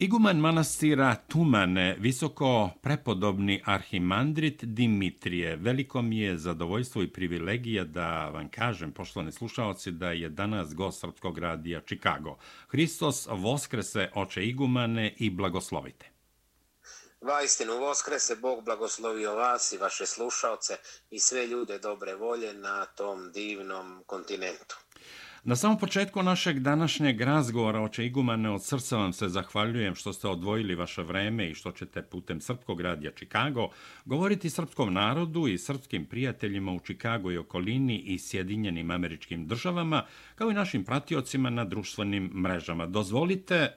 Iguman manastira Tumane, visoko prepodobni arhimandrit Dimitrije, veliko mi je zadovoljstvo i privilegija da vam kažem, poštovani slušalci, da je danas gost Srpskog radija Čikago. Hristos voskrese oče Igumane i blagoslovite. Vajstinu voskrese, Bog blagoslovio vas i vaše slušalce i sve ljude dobre volje na tom divnom kontinentu. Na samom početku našeg današnjeg razgovora, oče Igumane, od srca vam se zahvaljujem što ste odvojili vaše vreme i što ćete putem Srpskog radija Čikago govoriti srpskom narodu i srpskim prijateljima u Čikago i okolini i Sjedinjenim američkim državama, kao i našim pratiocima na društvenim mrežama. Dozvolite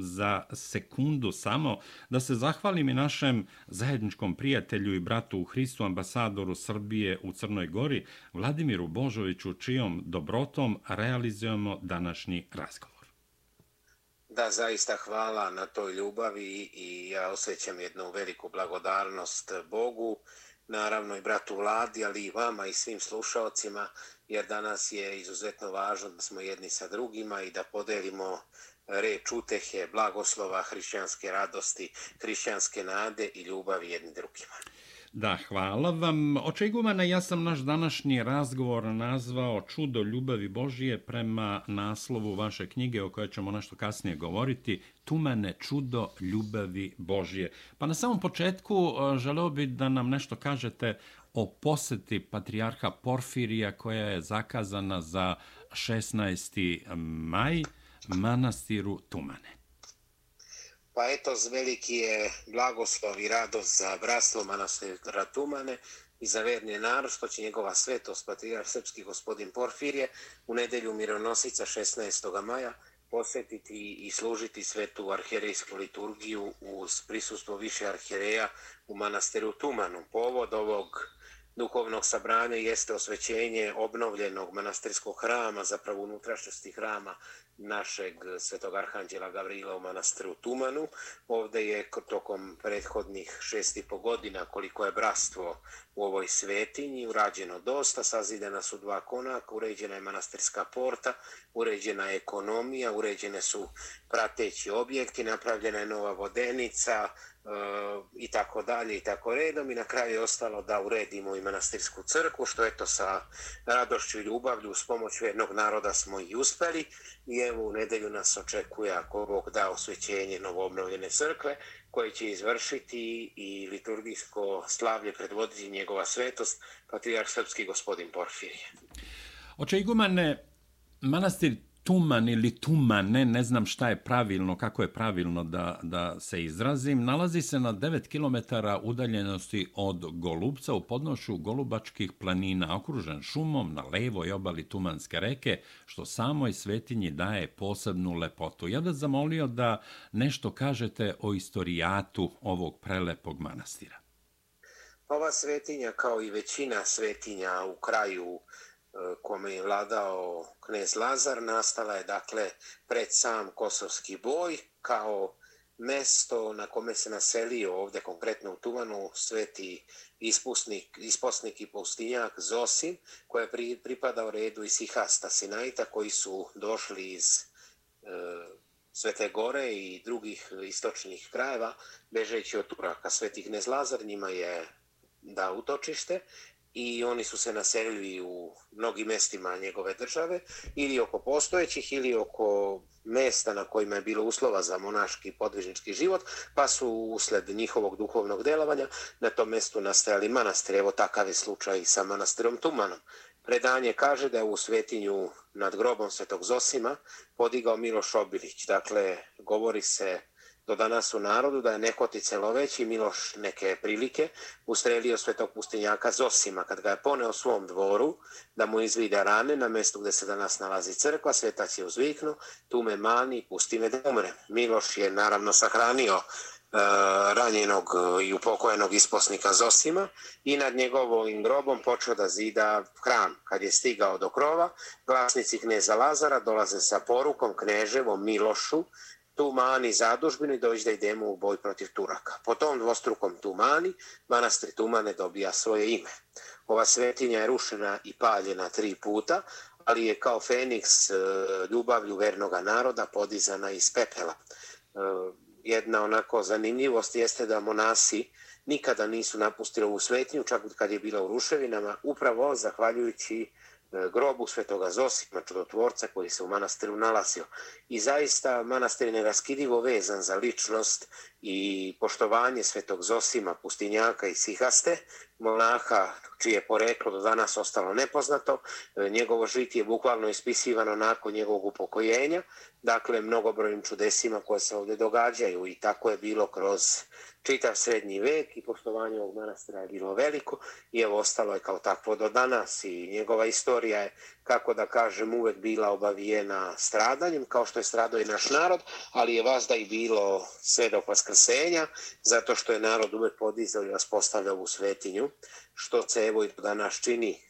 za sekundu samo da se zahvalim i našem zajedničkom prijatelju i bratu u Hristu ambasadoru Srbije u Crnoj Gori, Vladimiru Božoviću, čijom dobrotom realizujemo današnji razgovor. Da, zaista hvala na toj ljubavi i ja osjećam jednu veliku blagodarnost Bogu, naravno i bratu Vladi, ali i vama i svim slušalcima, jer danas je izuzetno važno da smo jedni sa drugima i da podelimo reč utehe, blagoslova, hrišćanske radosti, hrišćanske nade i ljubavi jedni drugima. Da, hvala vam. Oče Igumana, ja sam naš današnji razgovor nazvao Čudo ljubavi Božije prema naslovu vaše knjige o kojoj ćemo nešto kasnije govoriti. Tumane čudo ljubavi Božije. Pa na samom početku e, želeo bih da nam nešto kažete o poseti patrijarha Porfirija koja je zakazana za 16. maj manastiru Tumane. Pa eto, veliki je blagoslov i radost za bratstvo manastira Tumane i za verni narod, što će njegova svetost, patrijar srpski gospodin Porfirije, u nedelju mironosica 16. maja posjetiti i služiti svetu arherejsku liturgiju uz prisustvo više arhereja u manastiru Tumanu. Povod ovog duhovnog sabranja jeste osvećenje obnovljenog manastirskog hrama, zapravo unutrašnjosti hrama našeg svetog arhanđela Gavrila u manastiru Tumanu. Ovde je tokom prethodnih šest i po godina koliko je brastvo u ovoj svetinji urađeno dosta, sazidena su dva konaka, uređena je manastirska porta, uređena je ekonomija, uređene su prateći objekti, napravljena je nova vodenica, i tako dalje i tako redom i na kraju je ostalo da uredimo i manastirsku crkvu što eto sa radošću i ljubavlju s pomoću jednog naroda smo i uspeli i evo u nedelju nas očekuje ako Bog da osvećenje novoobnovljene crkve koje će izvršiti i liturgijsko slavlje predvoditi njegova svetost patrijarh srpski gospodin Porfirije. Oče Igumane, manastir Tuman ili Tumane, ne znam šta je pravilno, kako je pravilno da, da se izrazim, nalazi se na 9 km udaljenosti od Golubca u podnošu Golubačkih planina, okružen šumom na levoj obali Tumanske reke, što samoj svetinji daje posebnu lepotu. Ja bih zamolio da nešto kažete o istorijatu ovog prelepog manastira. Ova svetinja, kao i većina svetinja u kraju kome je vladao knez Lazar, nastala je dakle pred sam Kosovski boj kao mesto na kome se naselio ovde konkretno u Tuvanu sveti ispusnik, isposnik i pustinjak Zosim, koja je pri, pripadao redu iz Ihasta Sinaita koji su došli iz e, Svete Gore i drugih istočnih krajeva bežeći od Turaka. Svetih Nezlazar njima je da utočište i oni su se naselili u mnogim mestima njegove države ili oko postojećih ili oko mesta na kojima je bilo uslova za monaški podvižnički život, pa su usled njihovog duhovnog delovanja na tom mestu nastajali manastir. Evo takav je slučaj i sa manastirom Tumanom. Predanje kaže da je u svetinju nad grobom svetog Zosima podigao Miloš Obilić. Dakle, govori se do danas u narodu da je Nehotice loveći Miloš neke prilike ustrelio svetog pustinjaka Zosima kad ga je poneo svom dvoru da mu izvide rane na mjestu gdje se danas nalazi crkva, svetac je uzviknu, tu me mani, pusti me da umre. Miloš je naravno sahranio e, ranjenog i upokojenog isposnika Zosima i nad njegovim grobom počeo da zida hram. Kad je stigao do krova, glasnici kneza Lazara dolaze sa porukom knježevom Milošu Tumani zadužbini doći da idemo u boj protiv Turaka. Po tom dvostrukom Tumani, manastir Tumane dobija svoje ime. Ova svetinja je rušena i paljena tri puta, ali je kao Feniks e, ljubavlju vernoga naroda podizana iz pepela. E, jedna onako zanimljivost jeste da monasi nikada nisu napustili ovu svetinju, čak kad je bila u ruševinama, upravo zahvaljujući E, grobu svetoga Zosima, čudotvorca koji se u manastiru nalazio. I zaista manastir je neraskidivo vezan za ličnost i poštovanje svetog Zosima, pustinjaka i sihaste, monaha čije poreklo do danas ostalo nepoznato. E, njegovo žit je bukvalno ispisivano nakon njegovog upokojenja, dakle mnogobrojnim čudesima koje se ovdje događaju i tako je bilo kroz čitav srednji vek i poštovanje ovog manastira je bilo veliko i evo ostalo je kao takvo do danas i njegova istorija je, kako da kažem, uvek bila obavijena stradanjem, kao što je stradao i naš narod, ali je vas da i bilo sve do vaskrsenja, zato što je narod uvek podizao i vaspostavljao u svetinju, što se evo i danas čini,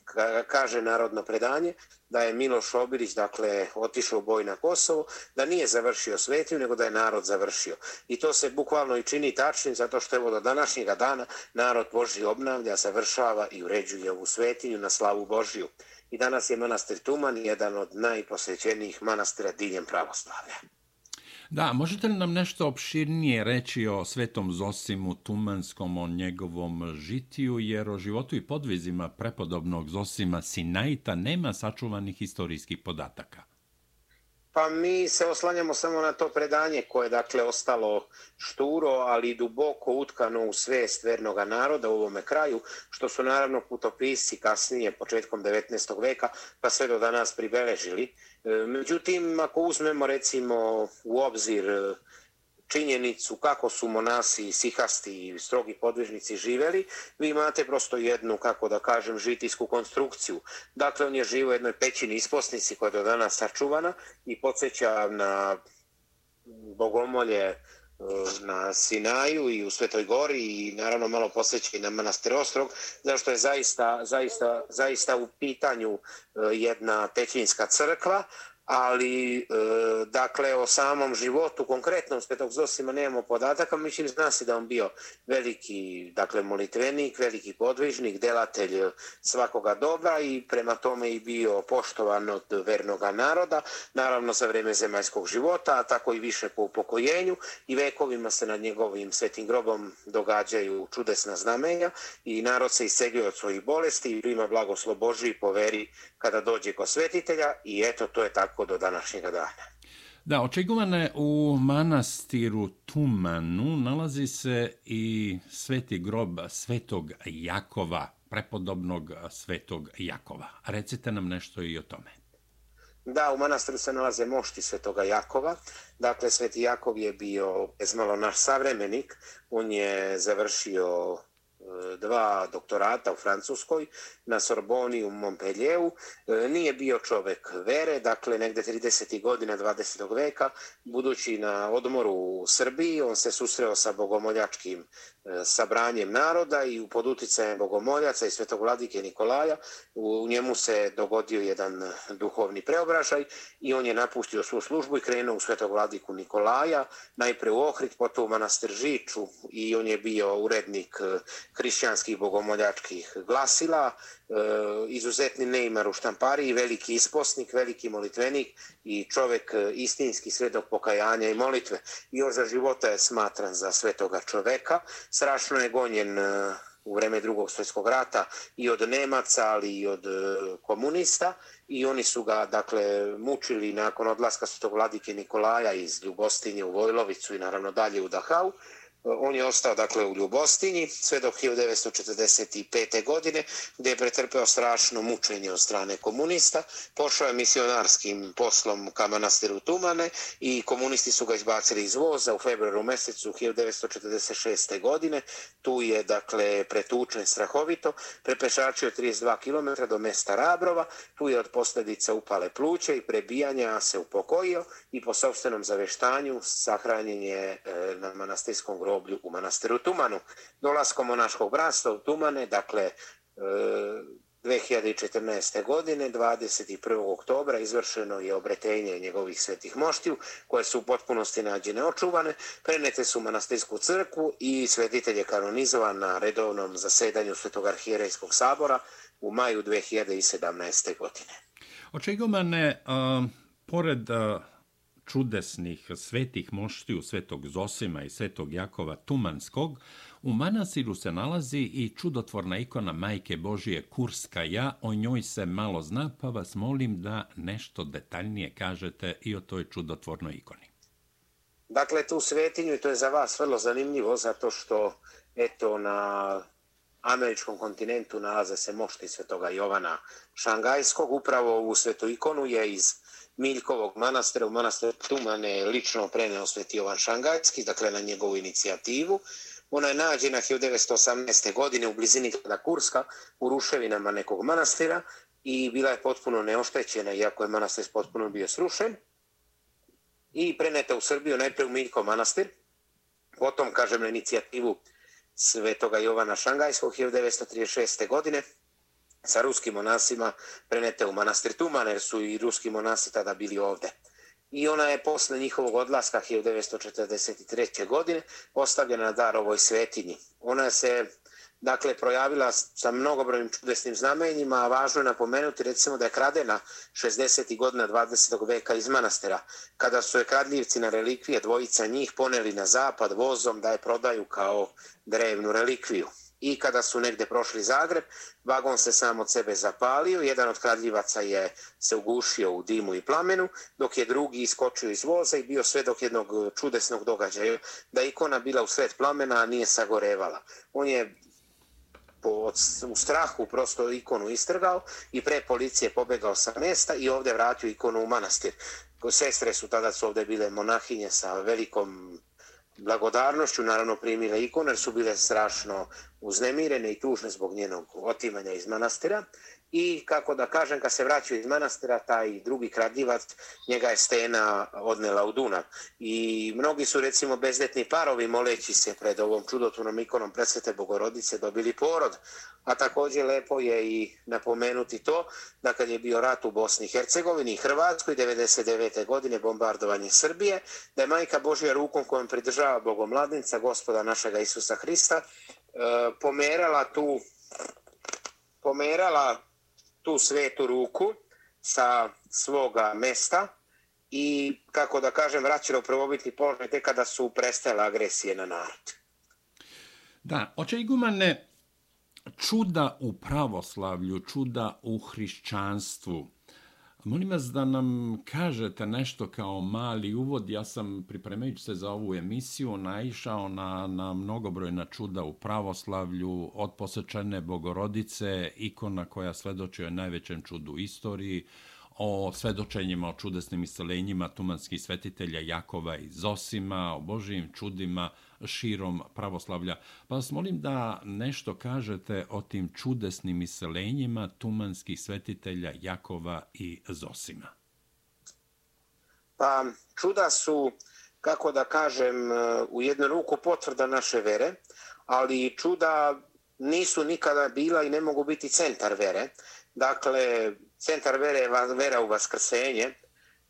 kaže narodno predanje, da je Miloš Obirić, dakle, otišao u boj na Kosovo, da nije završio svetinju, nego da je narod završio. I to se bukvalno i čini tačnim, zato što evo do današnjega dana narod Boži obnavlja, završava i uređuje ovu svetinju na slavu Božiju. I danas je manastir Tuman jedan od najposvećenijih manastira diljem pravoslavlja. Da, možete li nam nešto opširnije reći o svetom Zosimu Tumanskom, o njegovom žitiju, jer o životu i podvizima prepodobnog Zosima Sinaita nema sačuvanih historijskih podataka? Pa mi se oslanjamo samo na to predanje koje je dakle ostalo šturo, ali duboko utkano u svest vernog naroda u ovome kraju, što su naravno putopisci kasnije, početkom 19. veka, pa sve do danas pribeležili. E, međutim, ako uzmemo recimo u obzir činjenicu kako su monasi, sihasti i strogi podvižnici živeli, vi imate prosto jednu, kako da kažem, žitijsku konstrukciju. Dakle, on je živo u jednoj pećini isposnici koja je do danas sačuvana i podsjeća na bogomolje e, na Sinaju i u Svetoj gori i naravno malo posjeća i na manastir Ostrog, zašto je zaista, zaista, zaista u pitanju e, jedna pećinska crkva, ali e, dakle o samom životu konkretnom Svetog Zosima nemamo podataka, mislim zna se da on bio veliki dakle molitvenik, veliki podvižnik, delatelj svakoga dobra i prema tome i bio poštovan od vernoga naroda, naravno za vreme zemaljskog života, a tako i više po upokojenju i vekovima se nad njegovim svetim grobom događaju čudesna znamenja i narod se isceljuje od svojih bolesti i prima blagoslo Boži i poveri kada dođe kod svetitelja i eto to je tako do današnjega dana. Da, očigumane u manastiru Tumanu nalazi se i sveti grob svetog Jakova, prepodobnog svetog Jakova. Recite nam nešto i o tome. Da, u manastiru se nalaze mošti svetoga Jakova. Dakle, sveti Jakov je bio bezmalo naš savremenik. On je završio dva doktorata u Francuskoj, na Sorboni u Montpellieru. E, nije bio čovek vere, dakle negde 30. godina 20. veka, budući na odmoru u Srbiji, on se susreo sa bogomoljačkim e, sabranjem naroda i u poduticajem bogomoljaca i svetog vladike Nikolaja. U njemu se dogodio jedan duhovni preobražaj i on je napustio svu službu i krenuo u svetog vladiku Nikolaja, najpre u Ohrid, potom u manastir Žiču i on je bio urednik hrišćanskih bogomoljačkih glasila, e, izuzetni Neymar u štampariji, veliki isposnik, veliki molitvenik i čovek e, istinski svedok pokajanja i molitve. I još za života je smatran za svetoga čoveka. Strašno je gonjen e, u vreme drugog svjetskog rata i od Nemaca, ali i od komunista i oni su ga dakle mučili nakon odlaska svetog vladike Nikolaja iz Ljubostinje u Vojlovicu i naravno dalje u Dachau. Eh, on je ostao dakle u Ljubostinji sve do 1945. godine gdje je pretrpeo strašno mučenje od strane komunista. Pošao je misionarskim poslom ka manastiru Tumane i komunisti su ga izbacili iz voza u februaru mesecu 1946. godine. Tu je dakle pretučen strahovito, prepešačio 32 km do mesta Rabrova. Tu je od posljedica upale pluće i prebijanja se upokojio i po sobstvenom zaveštanju sahranjen je eh, na manastirskom grobu groblju u manastiru Tumanu. Dolaskom monaškog brasta u Tumane, dakle, e, 2014. Godine, 21. oktobra, izvršeno je obretenje njegovih svetih moštiju, koje su u potpunosti nađene očuvane, prenete su u manastirsku crkvu i svetitelj je kanonizovan na redovnom zasedanju Svetog arhijerejskog sabora u maju 2017. godine. Očigomane, a, pored a čudesnih svetih moštiju svetog Zosima i svetog Jakova Tumanskog, u manasiru se nalazi i čudotvorna ikona Majke Božije Kurska. Ja o njoj se malo zna, pa vas molim da nešto detaljnije kažete i o toj čudotvornoj ikoni. Dakle, tu svetinju, i to je za vas vrlo zanimljivo, zato što, eto, na američkom kontinentu nalaze se mošti svetoga Jovana Šangajskog. Upravo u svetu ikonu je iz Miljkovog manastira u manastir Tumane lično preneo sveti Jovan Šangajski, dakle na njegovu inicijativu. Ona je nađena 1918. godine u blizini grada Kurska u ruševinama nekog manastira i bila je potpuno neoštećena, iako je manastir potpuno bio srušen. I preneta u Srbiju najprej u Miljkov manastir, potom, kažem, na inicijativu svetoga Jovana Šangajskog 1936. godine sa ruskim monasima prenete u manastir Tuman, jer su i ruski monasi tada bili ovde. I ona je posle njihovog odlaska 1943. godine postavljena na dar ovoj svetinji. Ona se dakle, projavila sa mnogobrojnim čudesnim znamenjima, a važno je napomenuti recimo da je kradena 60. godina 20. veka iz manastera, kada su je kradljivci na relikvije dvojica njih poneli na zapad vozom da je prodaju kao drevnu relikviju. I kada su negde prošli Zagreb, vagon se sam od sebe zapalio, jedan od kradljivaca je se ugušio u dimu i plamenu, dok je drugi iskočio iz voza i bio sve dok jednog e, čudesnog događaja, da ikona bila u sred plamena, a nije sagorevala. On je po, u strahu prosto ikonu istrgao i pre policije pobegao sa mesta i ovde vratio ikonu u manastir. Sestre su tada su ovde bile monahinje sa velikom blagodarnošću, naravno primile ikone, jer su bile strašno uznemirene i tužne zbog njenog otimanja iz manastira i kako da kažem, kad se vraćaju iz manastira, taj drugi kradljivac, njega je stena odnela u Dunav. I mnogi su, recimo, bezdetni parovi, moleći se pred ovom čudotvornom ikonom presvete Bogorodice, dobili porod. A također lepo je i napomenuti to, da kad je bio rat u Bosni i Hercegovini i Hrvatskoj, 99. godine bombardovanje Srbije, da je majka Božja rukom kojom pridržava Bogomladnica, gospoda našega Isusa Hrista, e, pomerala tu pomerala tu svetu ruku sa svoga mesta i, kako da kažem, vraćala u prvobitni položaj te kada su prestale agresije na narod. Da, oče igumane, čuda u pravoslavlju, čuda u hrišćanstvu, Molim vas da nam kažete nešto kao mali uvod. Ja sam, pripremajući se za ovu emisiju, naišao na, na mnogobrojna čuda u pravoslavlju, od posečene bogorodice, ikona koja svedoči o najvećem čudu u istoriji, o svedočenjima o čudesnim iscelenjima tumanskih svetitelja Jakova i Zosima, o Božijim čudima širom pravoslavlja. Pa vas molim da nešto kažete o tim čudesnim iselenjima tumanskih svetitelja Jakova i Zosima. Pa čuda su, kako da kažem, u jednu ruku potvrda naše vere, ali čuda nisu nikada bila i ne mogu biti centar vere. Dakle, centar vere je vera u vaskrsenje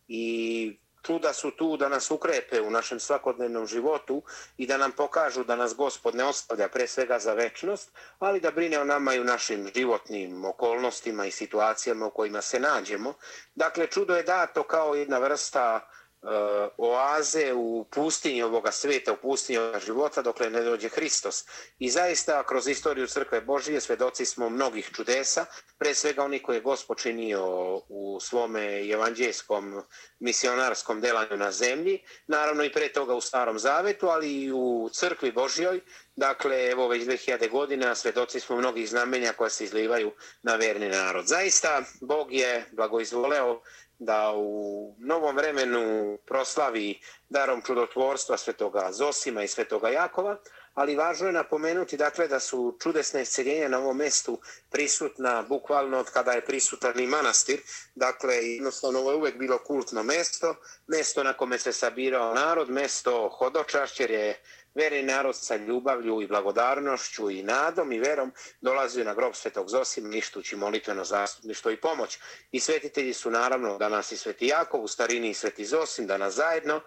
i čuda su tu da nas ukrepe u našem svakodnevnom životu i da nam pokažu da nas gospod ne ostavlja pre svega za večnost, ali da brine o nama i u našim životnim okolnostima i situacijama u kojima se nađemo. Dakle, čudo je dato kao jedna vrsta uh, E, oaze u pustinji ovoga sveta, u pustinji ovoga života, dokle ne dođe Hristos. I zaista, kroz istoriju Crkve Božije, svedoci smo mnogih čudesa, pre svega oni koje je Gospod činio u svome evanđelskom misionarskom delanju na zemlji, naravno i pre toga u Starom Zavetu, ali i u Crkvi Božjoj, Dakle, evo već 2000 godina svedoci smo mnogih znamenja koja se izlivaju na verni narod. Zaista, Bog je blagoizvoleo da u novom vremenu proslavi darom čudotvorstva svetoga Zosima i svetoga Jakova, ali važno je napomenuti dakle da su čudesne isceljenja na ovom mestu prisutna bukvalno od kada je prisutan i manastir. Dakle, jednostavno ovo je uvek bilo kultno mesto, mesto na kome se sabirao narod, mesto hodočašćer je Vere narod sa ljubavlju i blagodarnošću i nadom i verom dolazi na grob svetog Zosima, ništući molitveno zastupništvo i pomoć. I svetitelji su naravno danas i sveti Jakov, u starini i sveti Zosim, danas zajedno. E,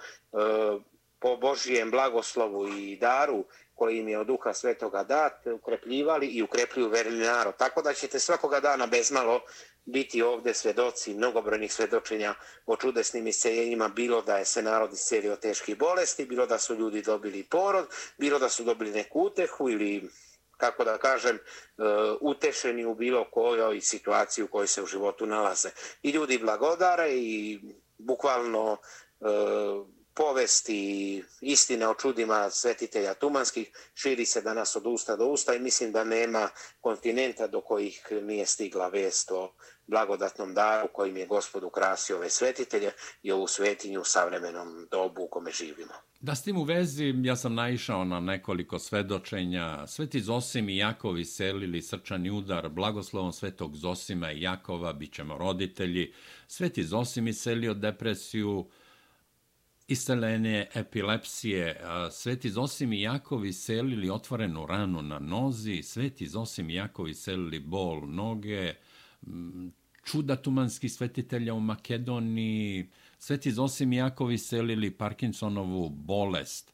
po Božijem blagoslovu i daru koji im je od duha svetoga dat, ukrepljivali i ukrepljuju verni narod. Tako da ćete svakoga dana bezmalo biti ovde svedoci mnogobrojnih svedočenja o čudesnim isceljenjima, bilo da je se narod iscelio od teških bolesti, bilo da su ljudi dobili porod, bilo da su dobili neku utehu ili kako da kažem, e, utešeni u bilo kojoj situaciji u kojoj se u životu nalaze. I ljudi blagodare i bukvalno e, povesti istine o čudima svetitelja Tumanskih širi se danas od usta do usta i mislim da nema kontinenta do kojih nije stigla vest o blagodatnom daru kojim je gospod ukrasio ove svetitelje i ovu svetinju u savremenom dobu u kome živimo. Da s tim u vezi, ja sam naišao na nekoliko svedočenja. Sveti Zosim i Jakovi selili srčani udar, blagoslovom svetog Zosima i Jakova, bit ćemo roditelji. Sveti Zosim iselio depresiju, iselene epilepsije. Sveti Zosim i Jakovi selili otvorenu ranu na nozi, Sveti Zosim i Jakovi selili bol noge, čuda tumanskih svetitelja u Makedoniji, Sveti Zosim i Jakovi selili Parkinsonovu bolest,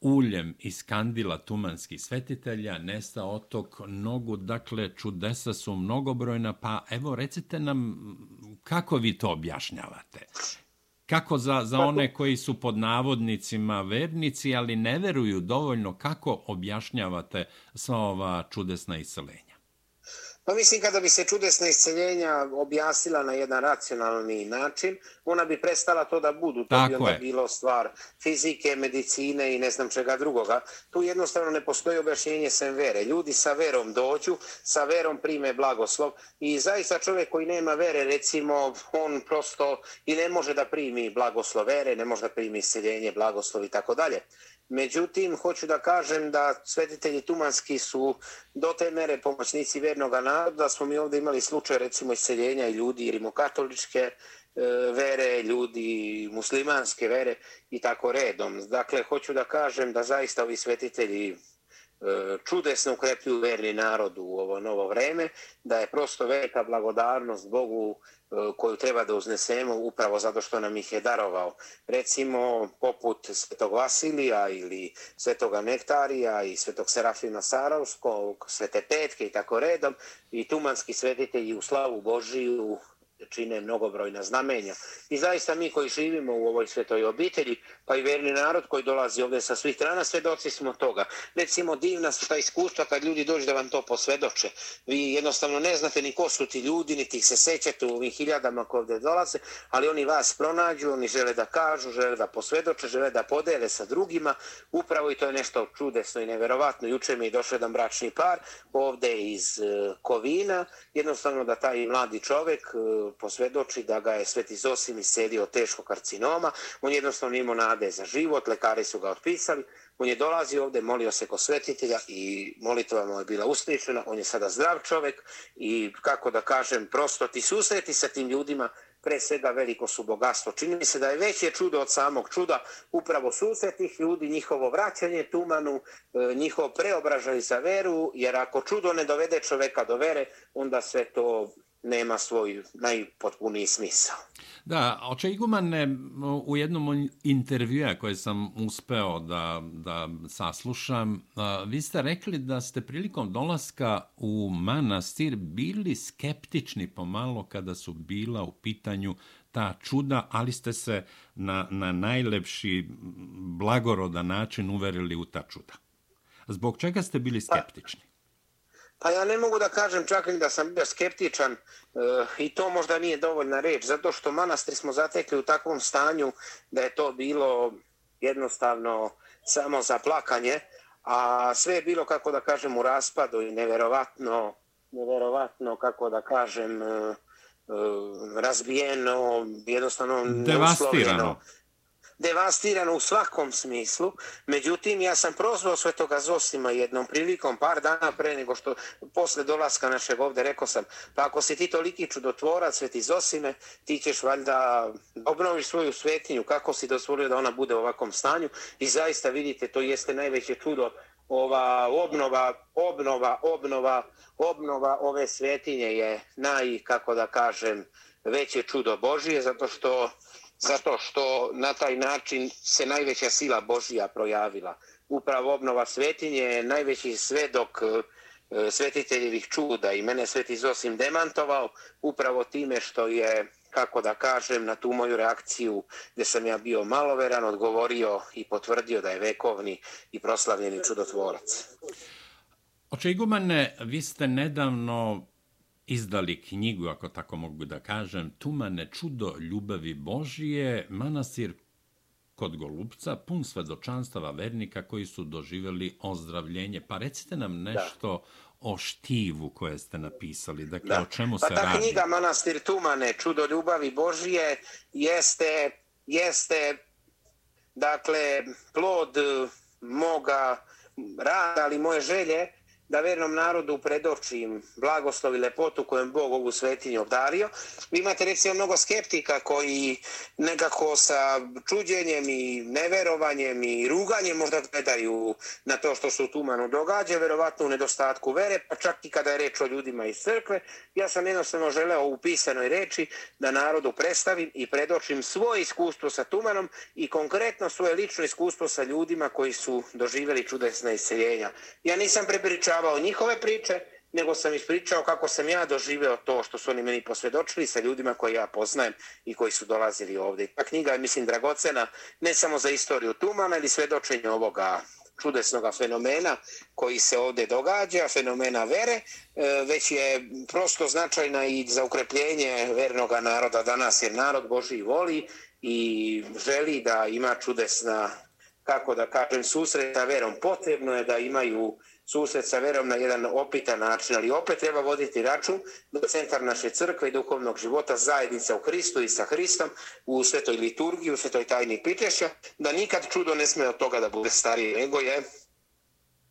uljem iz kandila tumanskih svetitelja, nesta otok nogu, dakle čudesa su mnogobrojna, pa evo recite nam kako vi to objašnjavate? Kako za, za one koji su pod navodnicima vernici, ali ne veruju dovoljno, kako objašnjavate sva ova čudesna iseljenja? Pa mislim kada bi se čudesna isceljenja objasnila na jedan racionalni način, ona bi prestala to da budu. To Tako bi je. bilo stvar fizike, medicine i ne znam čega drugoga. Tu jednostavno ne postoji objašnjenje sem vere. Ljudi sa verom dođu, sa verom prime blagoslov i zaista čovjek koji nema vere, recimo, on prosto i ne može da primi blagoslov vere, ne može da primi isceljenje, blagoslov i tako dalje. Međutim, hoću da kažem da svetitelji Tumanski su do te mere pomoćnici vernog naroda, da smo mi ovdje imali slučaj recimo iseljenja i ljudi rimokatoličke e, vere, ljudi muslimanske vere i tako redom. Dakle, hoću da kažem da zaista ovi svetitelji E, čudesno ukrepljuju verni narod u ovo novo vreme, da je prosto velika blagodarnost Bogu e, koju treba da uznesemo upravo zato što nam ih je darovao. Recimo, poput Svetog Vasilija ili Svetoga Nektarija i Svetog Serafina Sarovskog, Svete Petke i tako redom, i tumanski svetitelji u slavu Božiju čine mnogobrojna znamenja. I zaista mi koji živimo u ovoj svetoj obitelji, pa i verni narod koji dolazi ovdje sa svih strana, svedoci smo toga. Recimo, divna su ta iskustva kad ljudi dođu da vam to posvedoče. Vi jednostavno ne znate ni ko su ti ljudi, niti ih se sećate u ovim hiljadama koji ovdje dolaze, ali oni vas pronađu, oni žele da kažu, žele da posvedoče, žele da podele sa drugima. Upravo i to je nešto čudesno i neverovatno. Juče mi je došao jedan bračni par ovdje iz eh, Kovina, jednostavno da taj mladi čovek eh, posvedoči da ga je Sveti Zosim iselio teško karcinoma. On jednostavno imao nade za život, lekari su ga otpisali. On je dolazio ovde, molio se kod svetitelja i molitva mu je bila uslišena, On je sada zdrav čovek i kako da kažem, prosto ti susreti sa tim ljudima, pre svega veliko su bogatstvo. Čini mi se da je veće čudo od samog čuda upravo susretih ljudi, njihovo vraćanje tumanu, njihovo njihov preobražaj za veru, jer ako čudo ne dovede čoveka do vere, onda sve to nema svoj najpotpuniji smisao. Da, oče u jednom intervjua koje sam uspeo da, da saslušam, vi ste rekli da ste prilikom dolaska u manastir bili skeptični pomalo kada su bila u pitanju ta čuda, ali ste se na, na najlepši blagoroda način uverili u ta čuda. Zbog čega ste bili pa, skeptični? Pa, Pa ja ne mogu da kažem čak i da sam bio skeptičan e, i to možda nije dovoljna reč, zato što manastri smo zatekli u takvom stanju da je to bilo jednostavno samo za plakanje, a sve je bilo, kako da kažem, u raspadu i neverovatno, neverovatno, kako da kažem, e, e, razbijeno, jednostavno devastirano devastirano u svakom smislu. Međutim, ja sam prozvao Svetoga Zosima jednom prilikom, par dana pre nego što posle dolaska našeg ovde, rekao sam, pa ako si ti toliki čudotvorac, Sveti Zosime, ti ćeš valjda obnoviš svoju svetinju, kako si dozvolio da ona bude u ovakvom stanju. I zaista vidite, to jeste najveće čudo ova obnova, obnova, obnova, obnova ove svetinje je naj, kako da kažem, veće čudo Božije, zato što zato što na taj način se najveća sila Božija projavila. Upravo obnova svetinje je najveći svedok e, svetiteljevih čuda i mene sveti Zosim demantovao upravo time što je kako da kažem, na tu moju reakciju gdje sam ja bio maloveran, odgovorio i potvrdio da je vekovni i proslavljeni čudotvorac. Oče Igumane, vi ste nedavno izdali knjigu, ako tako mogu da kažem, Tumane čudo ljubavi Božije, manasir kod Golubca, pun svedočanstava vernika koji su doživjeli ozdravljenje. Pa recite nam nešto da. o štivu koje ste napisali, dakle da. o čemu pa se radi. Pa ta knjiga Manastir Tumane, čudo ljubavi Božije, jeste, jeste dakle, plod moga rada, ali moje želje, da vernom narodu predočim blagoslov i lepotu kojem Bog ovu svetinju obdario. Vi imate recimo mnogo skeptika koji nekako sa čuđenjem i neverovanjem i ruganjem možda gledaju na to što se u Tumanu događa, verovatno u nedostatku vere, pa čak i kada je reč o ljudima iz crkve. Ja sam jednostavno želeo u pisanoj reči da narodu predstavim i predočim svoje iskustvo sa Tumanom i konkretno svoje lično iskustvo sa ljudima koji su doživjeli čudesna isceljenja. Ja nisam prepričao ispričavao njihove priče, nego sam ispričao kako sam ja doživeo to što su oni meni posvjedočili sa ljudima koje ja poznajem i koji su dolazili ovdje. Ta knjiga je, mislim, dragocena ne samo za istoriju Tumana ili svedočenje ovoga čudesnog fenomena koji se ovdje događa, fenomena vere, e, već je prosto značajna i za ukrepljenje vernog naroda danas, jer narod Boži voli i želi da ima čudesna, kako da kažem, susreta verom. Potrebno je da imaju susret sa verom na jedan opitan način, ali opet treba voditi račun da centar naše crkve i duhovnog života zajednica u Hristu i sa Hristom u svetoj liturgiji, u svetoj tajni pitešća, da nikad čudo ne sme od toga da bude starije, nego je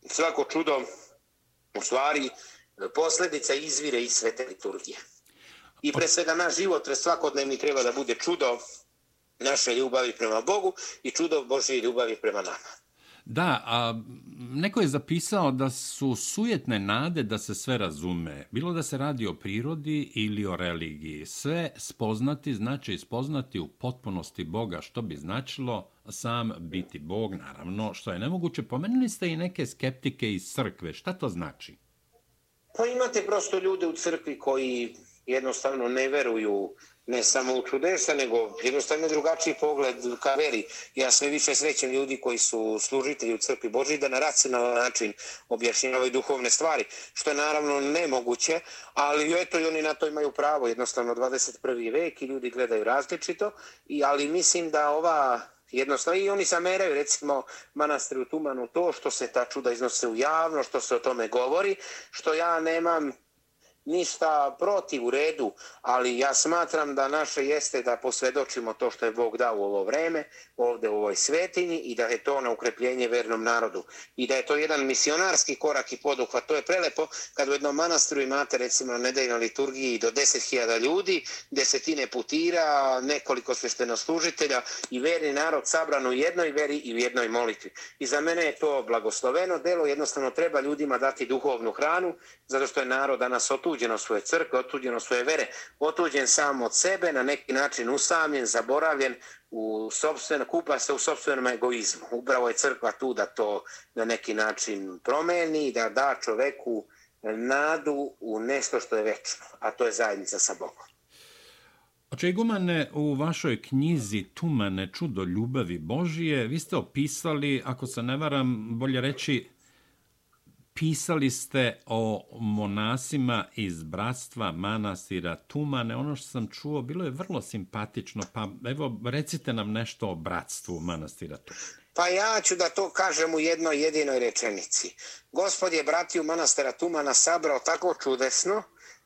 svako čudo u stvari posljedica izvire iz svete liturgije. I pre svega naš život svakodnevni treba da bude čudo naše ljubavi prema Bogu i čudo Božje ljubavi prema nama. Da, a neko je zapisao da su sujetne nade da se sve razume. Bilo da se radi o prirodi ili o religiji. Sve spoznati znači spoznati u potpunosti Boga, što bi značilo sam biti Bog, naravno, što je nemoguće. Pomenuli ste i neke skeptike iz crkve. Šta to znači? Pa imate prosto ljude u crkvi koji jednostavno ne veruju ne samo u čudesa, nego jednostavno drugačiji pogled ka veri. Ja sve više srećem ljudi koji su služitelji u crkvi Boži da na racionalan način objašnjavaju duhovne stvari, što je naravno nemoguće, ali eto i oni na to imaju pravo, jednostavno 21. vek i ljudi gledaju različito, i, ali mislim da ova jednostavno i oni zameraju recimo manastiru Tumanu to što se ta čuda iznose u javno, što se o tome govori, što ja nemam ništa protiv u redu, ali ja smatram da naše jeste da posvedočimo to što je Bog dao u ovo vreme, ovde u ovoj svetinji i da je to na ukrepljenje vernom narodu. I da je to jedan misionarski korak i poduhvat. To je prelepo kad u jednom manastiru imate recimo na nedeljnoj liturgiji do 10.000 ljudi, desetine putira, nekoliko sveštenoslužitelja i verni narod sabran u jednoj veri i u jednoj molitvi. I za mene je to blagosloveno delo, jednostavno treba ljudima dati duhovnu hranu, zato što je narod danas otu otuđeno svoje crkve, otuđeno svoje vere, otuđen sam od sebe, na neki način usamljen, zaboravljen, u sobstveno, kupa se u sobstvenom egoizmu. Upravo je crkva tu da to na neki način promeni, da da čoveku nadu u nešto što je večno, a to je zajednica sa Bogom. Oče Igumane, u vašoj knjizi Tumane čudo ljubavi Božije, vi ste opisali, ako se ne varam, bolje reći, pisali ste o monasima iz bratstva manastira Tumane. Ono što sam čuo bilo je vrlo simpatično, pa evo recite nam nešto o bratstvu manastira Tumane. Pa ja ću da to kažem u jednoj jedinoj rečenici. Gospod je bratiju manastira Tumana sabrao tako čudesno,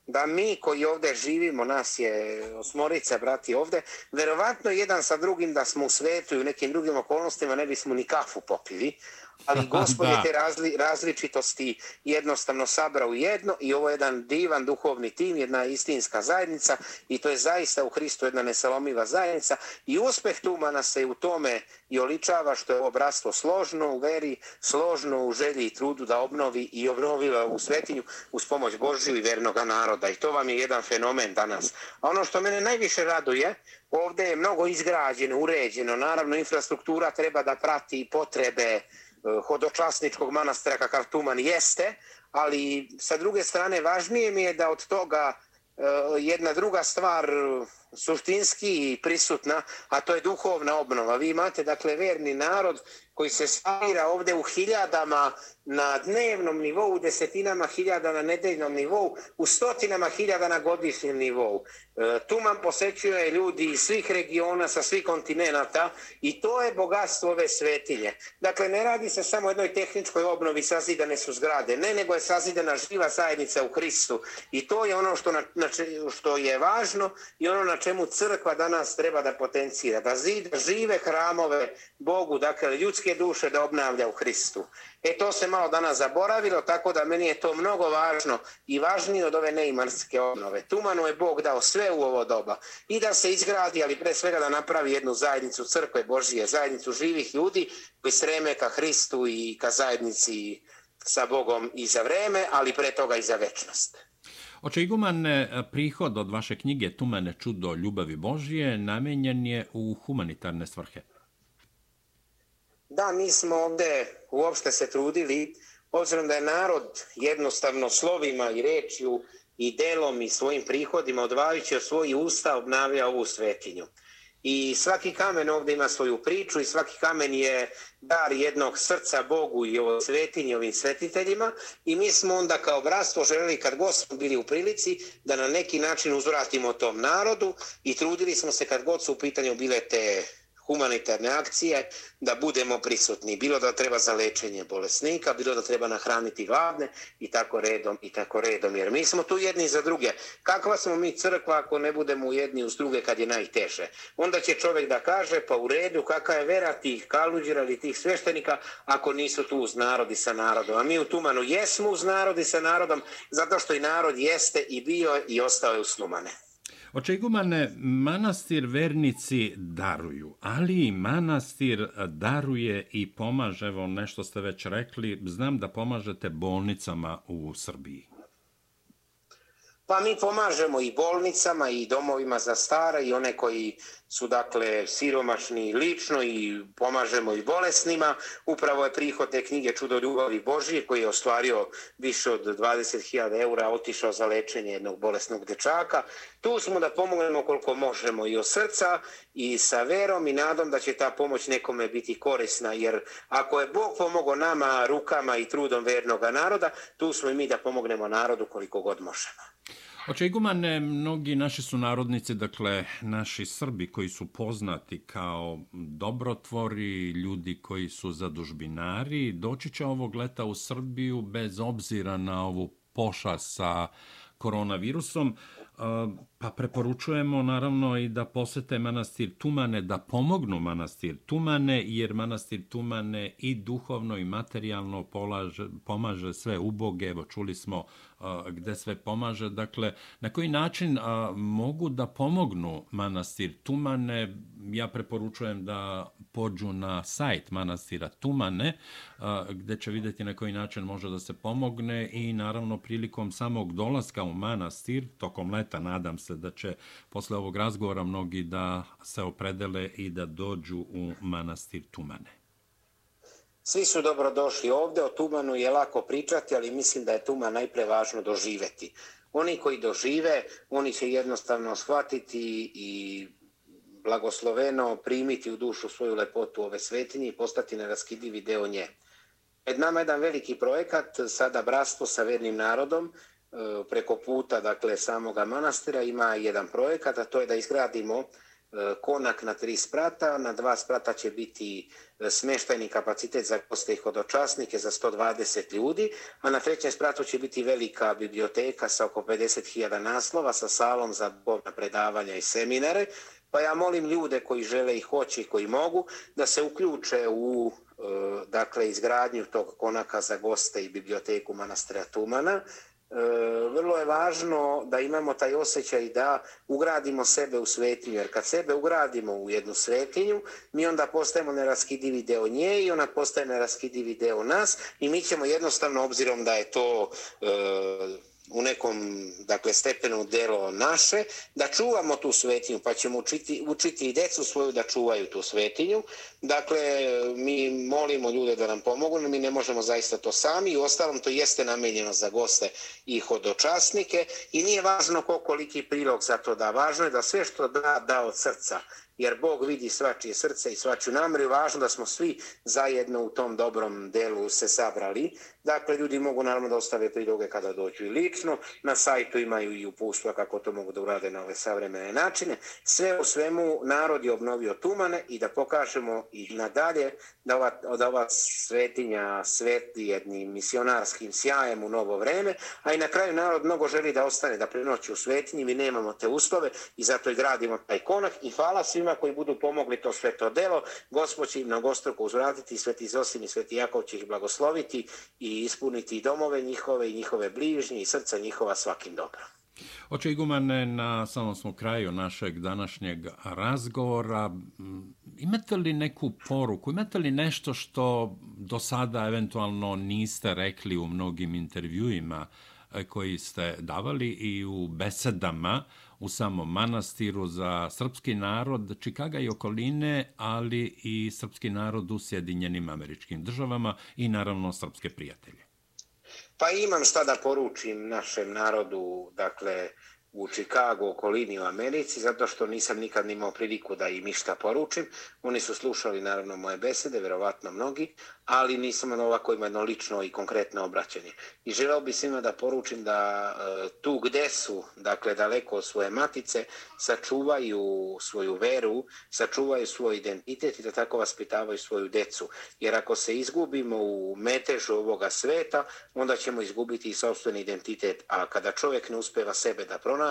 da mi koji ovdje živimo, nas je osmorica brati ovdje, verovatno jedan sa drugim da smo u svetu i u nekim drugim okolnostima ne bismo ni kafu popili, ali gospod je te razli, različitosti jednostavno sabrao jedno i ovo je jedan divan duhovni tim, jedna istinska zajednica i to je zaista u Hristu jedna nesalomiva zajednica i uspeh Tumana se u tome i oličava što je ovo bratstvo složno u veri, složno u želji i trudu da obnovi i obnoviva u svetinju uz pomoć Božju i vernog naroda. i to vam je jedan fenomen danas. A ono što mene najviše raduje, ovdje je mnogo izgrađeno, uređeno, naravno infrastruktura treba da prati potrebe Eh, hodočasničkog manastira kakav Tuman jeste, ali sa druge strane važnije mi je da od toga eh, jedna druga stvar suštinski i prisutna, a to je duhovna obnova. Vi imate, dakle, verni narod koji se spira ovde u hiljadama na dnevnom nivou, u desetinama hiljada na nedeljnom nivou, u stotinama hiljada na godišnjem nivou. E, Tuman posećuje ljudi iz svih regiona, sa svih kontinenta i to je bogatstvo ove svetinje. Dakle, ne radi se samo o jednoj tehničkoj obnovi, sazidane su zgrade, ne, nego je sazidana živa zajednica u Hristu. I to je ono što, na, na, što je važno i ono na čemu crkva danas treba da potencira, da zide žive hramove Bogu, dakle, ljudske duše da obnavlja u Hristu. E to se malo danas zaboravilo, tako da meni je to mnogo važno i važnije od ove neimarske obnove. Tumanu je Bog dao sve u ovo doba i da se izgradi, ali pre svega da napravi jednu zajednicu crkve Božije, zajednicu živih ljudi koji sreme ka Hristu i ka zajednici sa Bogom i za vreme, ali pre toga i za večnost. Oče Igumane, eh, prihod od vaše knjige Tumane čudo ljubavi Božije namenjen je u humanitarne svrhe. Da, mi smo ovde uopšte se trudili, obzirom da je narod jednostavno slovima i rečju i delom i svojim prihodima odvajajući od svojih usta obnavlja ovu svetinju. I svaki kamen ovdje ima svoju priču i svaki kamen je dar jednog srca Bogu i ovo svetinje ovim svetiteljima. I mi smo onda kao bratstvo želeli kad god smo bili u prilici da na neki način uzvratimo tom narodu i trudili smo se kad god su u pitanju bile te humanitarne akcije da budemo prisutni. Bilo da treba za lečenje bolesnika, bilo da treba nahraniti gladne i tako redom i tako redom. Jer mi smo tu jedni za druge. Kakva smo mi crkva ako ne budemo jedni uz druge kad je najteže? Onda će čovjek da kaže pa u redu kakva je vera tih kaluđira ili tih sveštenika ako nisu tu uz narodi sa narodom. A mi u Tumanu jesmo uz narodi sa narodom zato što i narod jeste i bio i ostao je uz Tumane. Očegumane manastir vernici daruju, ali i manastir daruje i pomaže, evo nešto ste već rekli, znam da pomažete bolnicama u Srbiji. Pa mi pomažemo i bolnicama i domovima za stare i one koji su dakle siromašni lično i pomažemo i bolesnima. Upravo je prihod te knjige Čudo ljubavi Božije koji je ostvario više od 20.000 eura, otišao za lečenje jednog bolesnog dečaka. Tu smo da pomognemo koliko možemo i od srca i sa verom i nadom da će ta pomoć nekome biti korisna. Jer ako je Bog pomogao nama rukama i trudom vernog naroda, tu smo i mi da pomognemo narodu koliko god možemo. Oče Igumane, eh, mnogi naši su narodnici, dakle, naši Srbi koji su poznati kao dobrotvori, ljudi koji su zadužbinari, doći će ovog leta u Srbiju bez obzira na ovu pošast sa koronavirusom. Eh, Pa preporučujemo naravno i da posete manastir Tumane, da pomognu manastir Tumane, jer manastir Tumane i duhovno i materijalno polaže, pomaže sve uboge. Evo čuli smo uh, gde sve pomaže. Dakle, na koji način uh, mogu da pomognu manastir Tumane? Ja preporučujem da pođu na sajt manastira Tumane, uh, gde će vidjeti na koji način može da se pomogne i naravno prilikom samog dolaska u manastir, tokom leta nadam se da će posle ovog razgovora mnogi da se opredele i da dođu u manastir Tumane. Svi su dobro došli ovde, o Tumanu je lako pričati, ali mislim da je Tuman najpre važno doživeti. Oni koji dožive, oni će jednostavno shvatiti i blagosloveno primiti u dušu svoju lepotu ove svetinje i postati neraskidivi deo nje. Pred nama je jedan veliki projekat, sada Bratstvo sa vernim narodom, E, preko puta dakle, samoga manastira ima jedan projekat, a to je da izgradimo e, konak na tri sprata, na dva sprata će biti e, smeštajni kapacitet za goste i hodočasnike za 120 ljudi, a na trećem spratu će biti velika biblioteka sa oko 50.000 naslova, sa salom za bovna predavanja i seminare, pa ja molim ljude koji žele i hoće i koji mogu da se uključe u dakle izgradnju tog konaka za goste i biblioteku manastira Tumana, E, vrlo je važno da imamo taj osjećaj da ugradimo sebe u svetinju, jer kad sebe ugradimo u jednu svetinju, mi onda postajemo neraskidivi deo nje i ona postaje neraskidivi deo nas i mi ćemo jednostavno, obzirom da je to e, u nekom dakle, stepenu delo naše, da čuvamo tu svetinju, pa ćemo učiti, učiti i decu svoju da čuvaju tu svetinju. Dakle, mi molimo ljude da nam pomogu, mi ne možemo zaista to sami i ostalom to jeste namenjeno za goste i hodočasnike i nije važno koliko prilog za to da. Važno je da sve što da, da od srca jer Bog vidi svačije srce i svačiju nameru i važno da smo svi zajedno u tom dobrom delu se sabrali. Dakle, ljudi mogu naravno da ostave priloge kada dođu i lično. Na sajtu imaju i upustva kako to mogu da urade na ove savremene načine. Sve u svemu narod je obnovio tumane i da pokažemo i nadalje da ova, da ova svetinja sveti jednim misionarskim sjajem u novo vreme, a i na kraju narod mnogo želi da ostane, da prenoći u svetinji, mi nemamo te uslove i zato i gradimo taj konak i hvala svima koji budu pomogli to sveto delo, gospod će im na gostruku uzvratiti, sveti Zosim i sveti Jakov će ih blagosloviti i ispuniti domove njihove i njihove bližnje i srca njihova svakim dobrom. Oče Igumane, na samom smo kraju našeg današnjeg razgovora. Imate li neku poruku, imate li nešto što do sada eventualno niste rekli u mnogim intervjuima e, koji ste davali i u besedama u samom manastiru za srpski narod Čikaga i okoline, ali i srpski narod u Sjedinjenim američkim državama i naravno srpske prijatelje? Pa imam šta da poručim našem narodu, dakle, u Čikagu, okolini u Americi, zato što nisam nikad imao priliku da im išta poručim. Oni su slušali naravno moje besede, verovatno mnogi, ali nisam ono ovako ima jedno lično i konkretno obraćanje. I želeo bi svima da poručim da e, tu gde su, dakle daleko od svoje matice, sačuvaju svoju veru, sačuvaju svoj identitet i da tako vaspitavaju svoju decu. Jer ako se izgubimo u metežu ovoga sveta, onda ćemo izgubiti i sobstveni identitet. A kada čovjek ne uspeva sebe da pronađe,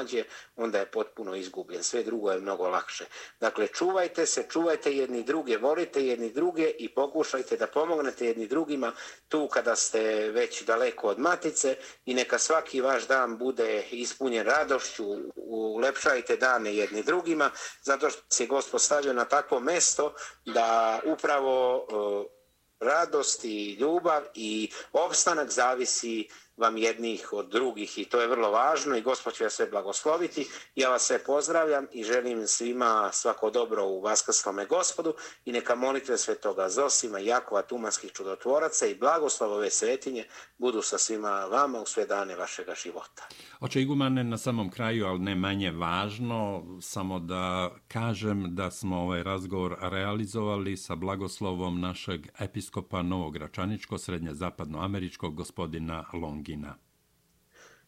onda je potpuno izgubljen. Sve drugo je mnogo lakše. Dakle, čuvajte se, čuvajte jedni druge, volite jedni druge i pokušajte da pomognete jedni drugima tu kada ste već daleko od matice i neka svaki vaš dan bude ispunjen radošću, ulepšajte dane jedni drugima, zato što se Gospod stavio na takvo mesto da upravo eh, radost i ljubav i opstanak zavisi vam jednih od drugih i to je vrlo važno i Gospod će vas sve blagosloviti. Ja vas sve pozdravljam i želim svima svako dobro u Vaskrslome Gospodu i neka molitve Svetoga Zosima, Jakova, Tumanskih čudotvoraca i blagoslov ove svetinje budu sa svima vama u sve dane vašega života. Oče Igumane, na samom kraju, ali ne manje važno, samo da kažem da smo ovaj razgovor realizovali sa blagoslovom našeg episkopa Novog Račaničko, srednje zapadnoameričkog gospodina Long. Longina.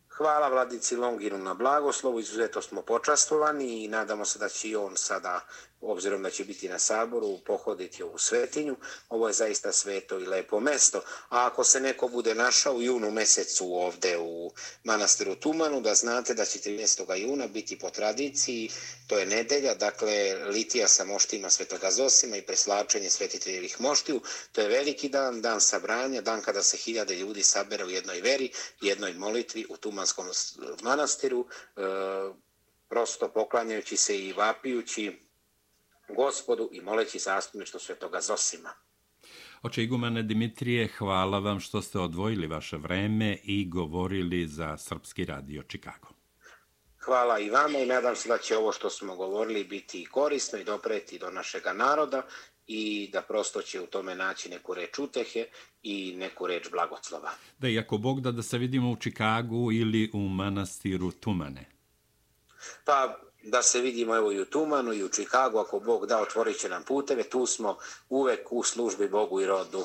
Hvala vladici Longinu na blagoslovu, izuzeto smo počastovani i nadamo se da će i on sada obzirom da će biti na saboru, pohoditi ovu svetinju. Ovo je zaista sveto i lepo mesto. A ako se neko bude našao u junu mesecu ovde u manastiru Tumanu, da znate da će 13. juna biti po tradiciji, to je nedelja, dakle litija sa moštima svetoga Zosima i preslačenje svetiteljevih moštiju. To je veliki dan, dan sabranja, dan kada se hiljade ljudi sabere u jednoj veri, jednoj molitvi u Tumanskom manastiru, e, prosto poklanjajući se i vapijući gospodu i moleći zastupništvo svetoga Zosima. Oče igumane Dimitrije, hvala vam što ste odvojili vaše vreme i govorili za Srpski radio Čikago. Hvala i vama i nadam se da će ovo što smo govorili biti korisno i dopreti do našega naroda i da prosto će u tome naći neku reč utehe i neku reč blagoslova. Da, i ako Bog da da se vidimo u Čikagu ili u manastiru Tumane? Pa, da se vidimo evo i u Tumanu i u Čikagu, ako Bog da, otvorit će nam puteve, tu smo uvek u službi Bogu i rodu.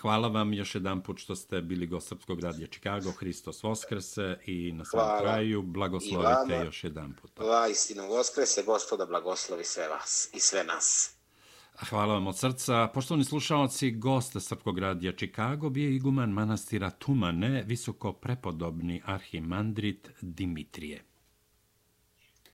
Hvala vam još jedan put što ste bili gost Srpskog radija Čikago, Hristos Voskrese i na svom Hvala. kraju blagoslovite još jedan put. Hvala istinu Voskrese, gospoda blagoslovi sve vas i sve nas. Hvala vam od srca. Poštovni slušalci, gost Srpskog radija Čikago bio iguman manastira Tumane, visoko prepodobni arhimandrit Dimitrije.